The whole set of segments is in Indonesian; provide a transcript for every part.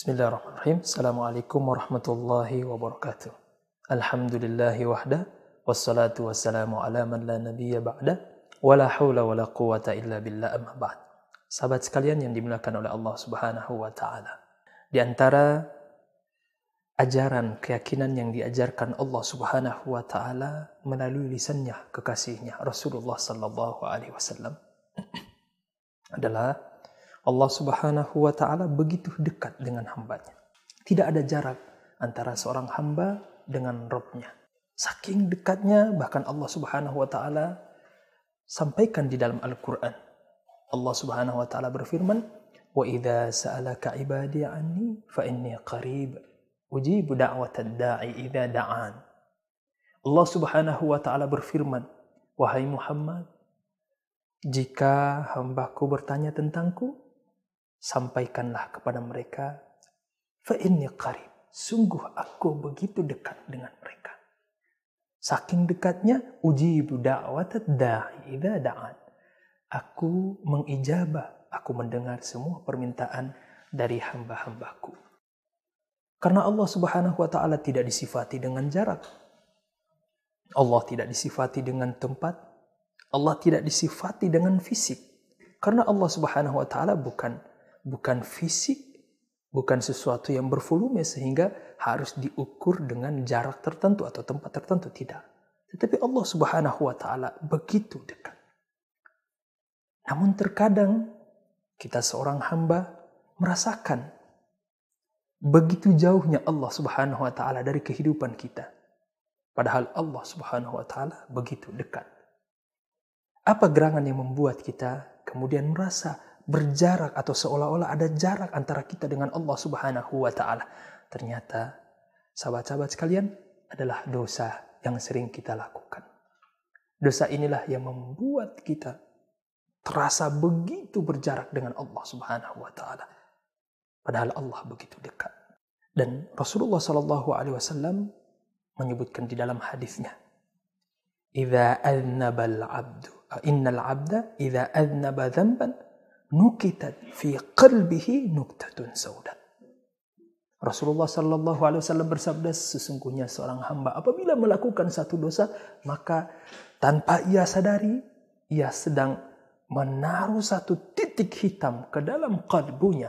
Bismillahirrahmanirrahim. Assalamualaikum warahmatullahi wabarakatuh. Alhamdulillahi wahda. Wassalatu wassalamu ala man la nabiyya ba'da. Wala hawla wala quwata illa billah amma ba'd. Sahabat sekalian yang dimuliakan oleh Allah subhanahu wa ta'ala. Di antara ajaran keyakinan yang diajarkan Allah subhanahu wa ta'ala melalui lisannya kekasihnya Rasulullah sallallahu alaihi wasallam adalah Allah Subhanahu wa taala begitu dekat dengan hambanya. Tidak ada jarak antara seorang hamba dengan Robnya. Saking dekatnya bahkan Allah Subhanahu wa taala sampaikan di dalam Al-Qur'an. Allah Subhanahu wa taala berfirman, "Wa idza sa'alaka 'ibadi 'anni fa inni qarib, ujibu da'watad da'i idza da'an." Allah Subhanahu wa taala berfirman, "Wahai Muhammad, jika hambaku bertanya tentangku, sampaikanlah kepada mereka fa inni qarib. Sungguh aku begitu dekat dengan mereka. Saking dekatnya uji da'wat da'i idza da'an. Aku mengijabah aku mendengar semua permintaan dari hamba-hambaku. Karena Allah Subhanahu wa taala tidak disifati dengan jarak. Allah tidak disifati dengan tempat. Allah tidak disifati dengan fisik. Karena Allah Subhanahu wa taala bukan bukan fisik, bukan sesuatu yang bervolume sehingga harus diukur dengan jarak tertentu atau tempat tertentu tidak. Tetapi Allah Subhanahu wa taala begitu dekat. Namun terkadang kita seorang hamba merasakan begitu jauhnya Allah Subhanahu wa taala dari kehidupan kita. Padahal Allah Subhanahu wa taala begitu dekat. Apa gerangan yang membuat kita kemudian merasa berjarak atau seolah-olah ada jarak antara kita dengan Allah Subhanahu wa taala. Ternyata sahabat-sahabat sekalian adalah dosa yang sering kita lakukan. Dosa inilah yang membuat kita terasa begitu berjarak dengan Allah Subhanahu wa taala. Padahal Allah begitu dekat. Dan Rasulullah Shallallahu alaihi wasallam menyebutkan di dalam hadisnya, "Idza aznaba al-'abdu, innal 'abda idza aznaba dzamban nukitat fi qalbihi nuktatun saudat. Rasulullah Sallallahu Alaihi Wasallam bersabda sesungguhnya seorang hamba apabila melakukan satu dosa maka tanpa ia sadari ia sedang menaruh satu titik hitam ke dalam kalbunya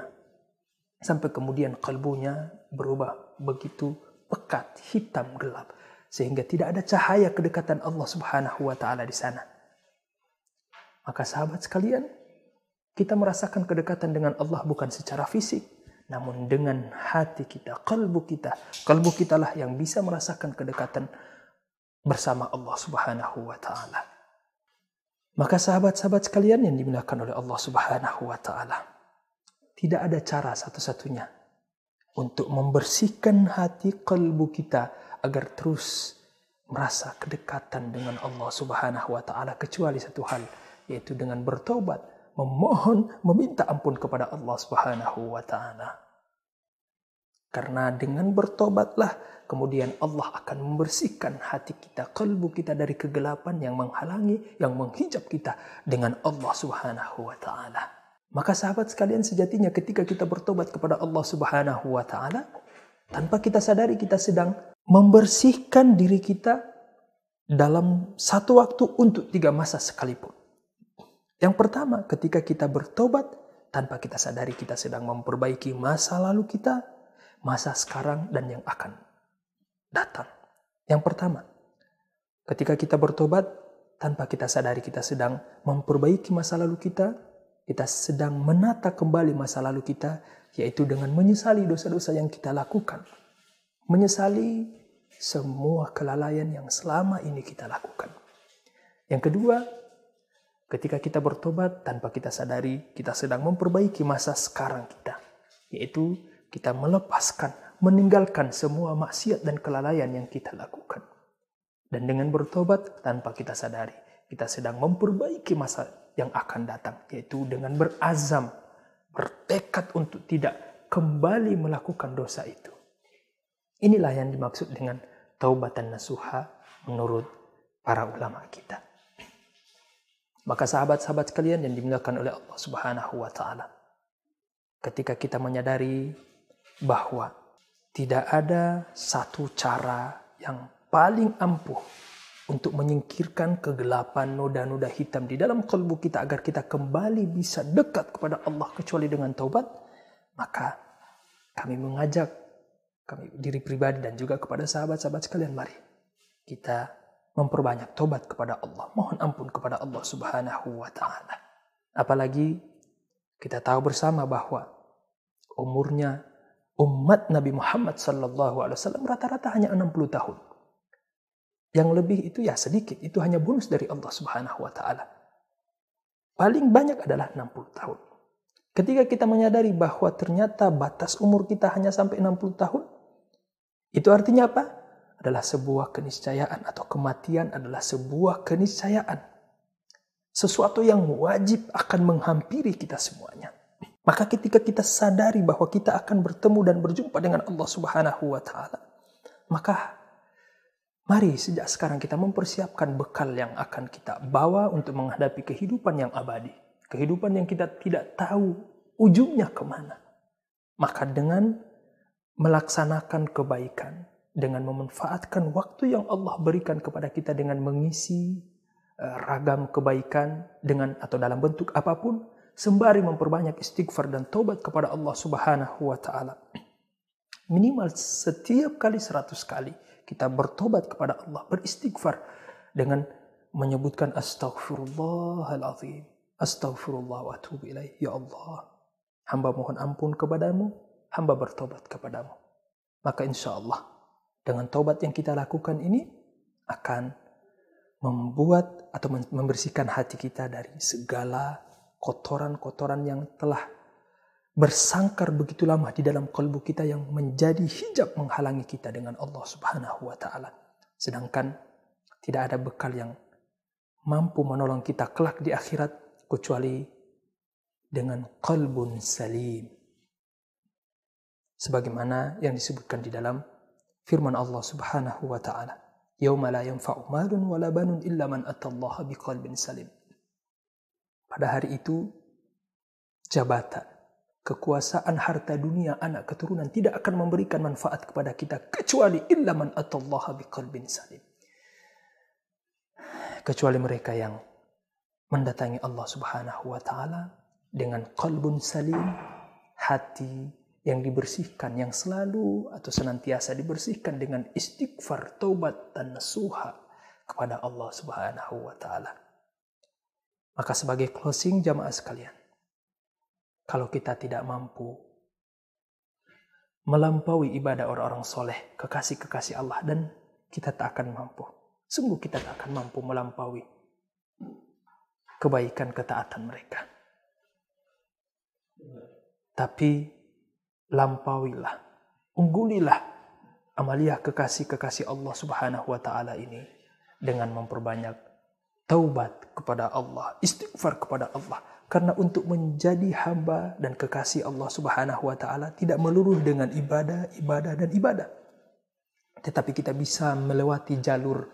sampai kemudian kalbunya berubah begitu pekat hitam gelap sehingga tidak ada cahaya kedekatan Allah Subhanahu wa taala di sana. Maka sahabat sekalian, kita merasakan kedekatan dengan Allah bukan secara fisik, namun dengan hati kita, kalbu kita. Kalbu kita lah yang bisa merasakan kedekatan bersama Allah Subhanahu wa taala. Maka sahabat-sahabat sekalian yang dimuliakan oleh Allah Subhanahu wa taala, tidak ada cara satu-satunya untuk membersihkan hati kalbu kita agar terus merasa kedekatan dengan Allah Subhanahu wa taala kecuali satu hal yaitu dengan bertobat memohon, meminta ampun kepada Allah Subhanahu wa taala. Karena dengan bertobatlah kemudian Allah akan membersihkan hati kita, kalbu kita dari kegelapan yang menghalangi, yang menghijab kita dengan Allah Subhanahu wa taala. Maka sahabat sekalian sejatinya ketika kita bertobat kepada Allah Subhanahu wa taala, tanpa kita sadari kita sedang membersihkan diri kita dalam satu waktu untuk tiga masa sekalipun. Yang pertama, ketika kita bertobat, tanpa kita sadari kita sedang memperbaiki masa lalu kita, masa sekarang, dan yang akan datang. Yang pertama, ketika kita bertobat, tanpa kita sadari kita sedang memperbaiki masa lalu kita, kita sedang menata kembali masa lalu kita, yaitu dengan menyesali dosa-dosa yang kita lakukan. Menyesali semua kelalaian yang selama ini kita lakukan. Yang kedua, Ketika kita bertobat tanpa kita sadari, kita sedang memperbaiki masa sekarang kita, yaitu kita melepaskan, meninggalkan semua maksiat dan kelalaian yang kita lakukan. Dan dengan bertobat tanpa kita sadari, kita sedang memperbaiki masa yang akan datang, yaitu dengan berazam, bertekad untuk tidak kembali melakukan dosa itu. Inilah yang dimaksud dengan taubatan nasuha menurut para ulama kita. Maka sahabat-sahabat sekalian yang dimuliakan oleh Allah Subhanahu wa taala. Ketika kita menyadari bahwa tidak ada satu cara yang paling ampuh untuk menyingkirkan kegelapan noda-noda hitam di dalam kalbu kita agar kita kembali bisa dekat kepada Allah kecuali dengan taubat, maka kami mengajak kami diri pribadi dan juga kepada sahabat-sahabat sekalian mari kita memperbanyak taubat kepada Allah, mohon ampun kepada Allah Subhanahu wa taala. Apalagi kita tahu bersama bahwa umurnya umat Nabi Muhammad sallallahu alaihi wasallam rata-rata hanya 60 tahun. Yang lebih itu ya sedikit, itu hanya bonus dari Allah Subhanahu wa taala. Paling banyak adalah 60 tahun. Ketika kita menyadari bahwa ternyata batas umur kita hanya sampai 60 tahun, itu artinya apa? Adalah sebuah keniscayaan atau kematian adalah sebuah keniscayaan. Sesuatu yang wajib akan menghampiri kita semuanya. Maka ketika kita sadari bahwa kita akan bertemu dan berjumpa dengan Allah Subhanahu wa taala, maka Mari sejak sekarang kita mempersiapkan bekal yang akan kita bawa untuk menghadapi kehidupan yang abadi. Kehidupan yang kita tidak tahu ujungnya ke mana. Maka dengan melaksanakan kebaikan, dengan memanfaatkan waktu yang Allah berikan kepada kita dengan mengisi eh, ragam kebaikan dengan atau dalam bentuk apa pun, sembari memperbanyak istighfar dan taubat kepada Allah Subhanahu wa taala. Minimal setiap kali seratus kali kita bertobat kepada Allah, beristighfar dengan menyebutkan astaghfirullahalazim. Astaghfirullah wa atubu ilaih. Ya Allah, hamba mohon ampun kepadamu, hamba bertobat kepadamu. Maka insya Allah, dengan tobat yang kita lakukan ini akan membuat atau membersihkan hati kita dari segala kotoran-kotoran yang telah bersangkar begitu lama di dalam kalbu kita yang menjadi hijab menghalangi kita dengan Allah Subhanahu wa taala. Sedangkan tidak ada bekal yang mampu menolong kita kelak di akhirat kecuali dengan kalbun salim. Sebagaimana yang disebutkan di dalam firman Allah Subhanahu wa taala, "Yauma la yanfa'u malun wala banun illa man atallaha biqalbin salim." Pada hari itu jabatan kekuasaan harta dunia anak keturunan tidak akan memberikan manfaat kepada kita kecuali illa man atallaha biqalbin salim kecuali mereka yang mendatangi Allah Subhanahu wa taala dengan qalbun salim hati yang dibersihkan yang selalu atau senantiasa dibersihkan dengan istighfar taubat dan nasuha kepada Allah Subhanahu wa taala maka sebagai closing jamaah sekalian kalau kita tidak mampu melampaui ibadah orang-orang soleh, kekasih-kekasih Allah, dan kita tak akan mampu. Sungguh kita tak akan mampu melampaui kebaikan ketaatan mereka. Tapi lampauilah, unggulilah amalia kekasih-kekasih Allah Subhanahu wa taala ini dengan memperbanyak taubat kepada Allah, istighfar kepada Allah, karena untuk menjadi hamba dan kekasih Allah Subhanahu wa taala tidak melulu dengan ibadah, ibadah dan ibadah. Tetapi kita bisa melewati jalur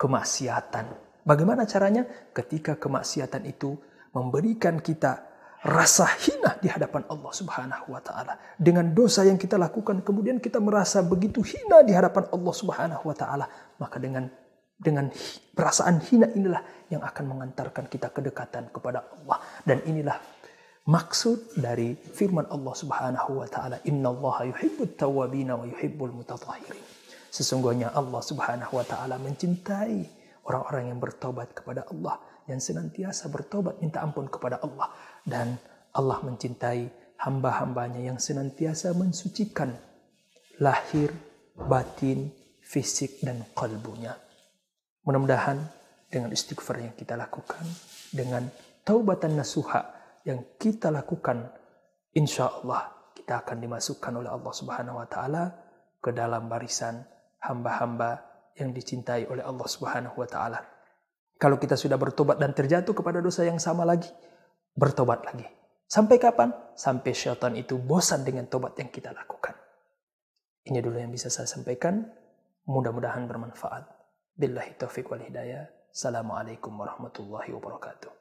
kemaksiatan. Bagaimana caranya? Ketika kemaksiatan itu memberikan kita rasa hina di hadapan Allah Subhanahu wa taala. Dengan dosa yang kita lakukan kemudian kita merasa begitu hina di hadapan Allah Subhanahu wa taala, maka dengan dengan perasaan hina inilah yang akan mengantarkan kita kedekatan kepada Allah dan inilah maksud dari firman Allah Subhanahu wa taala innallaha yuhibbut tawwabina wa yuhibbul mutatahhirin sesungguhnya Allah Subhanahu wa taala mencintai orang-orang yang bertobat kepada Allah yang senantiasa bertobat minta ampun kepada Allah dan Allah mencintai hamba-hambanya yang senantiasa mensucikan lahir, batin, fisik dan kalbunya. Mudah-mudahan dengan istighfar yang kita lakukan, dengan taubatan nasuha yang kita lakukan, insya Allah kita akan dimasukkan oleh Allah Subhanahu wa taala ke dalam barisan hamba-hamba yang dicintai oleh Allah Subhanahu wa taala. Kalau kita sudah bertobat dan terjatuh kepada dosa yang sama lagi, bertobat lagi. Sampai kapan? Sampai syaitan itu bosan dengan tobat yang kita lakukan. Ini dulu yang bisa saya sampaikan. Mudah-mudahan bermanfaat. Billahi taufiq wal hidayah. Assalamualaikum warahmatullahi wabarakatuh.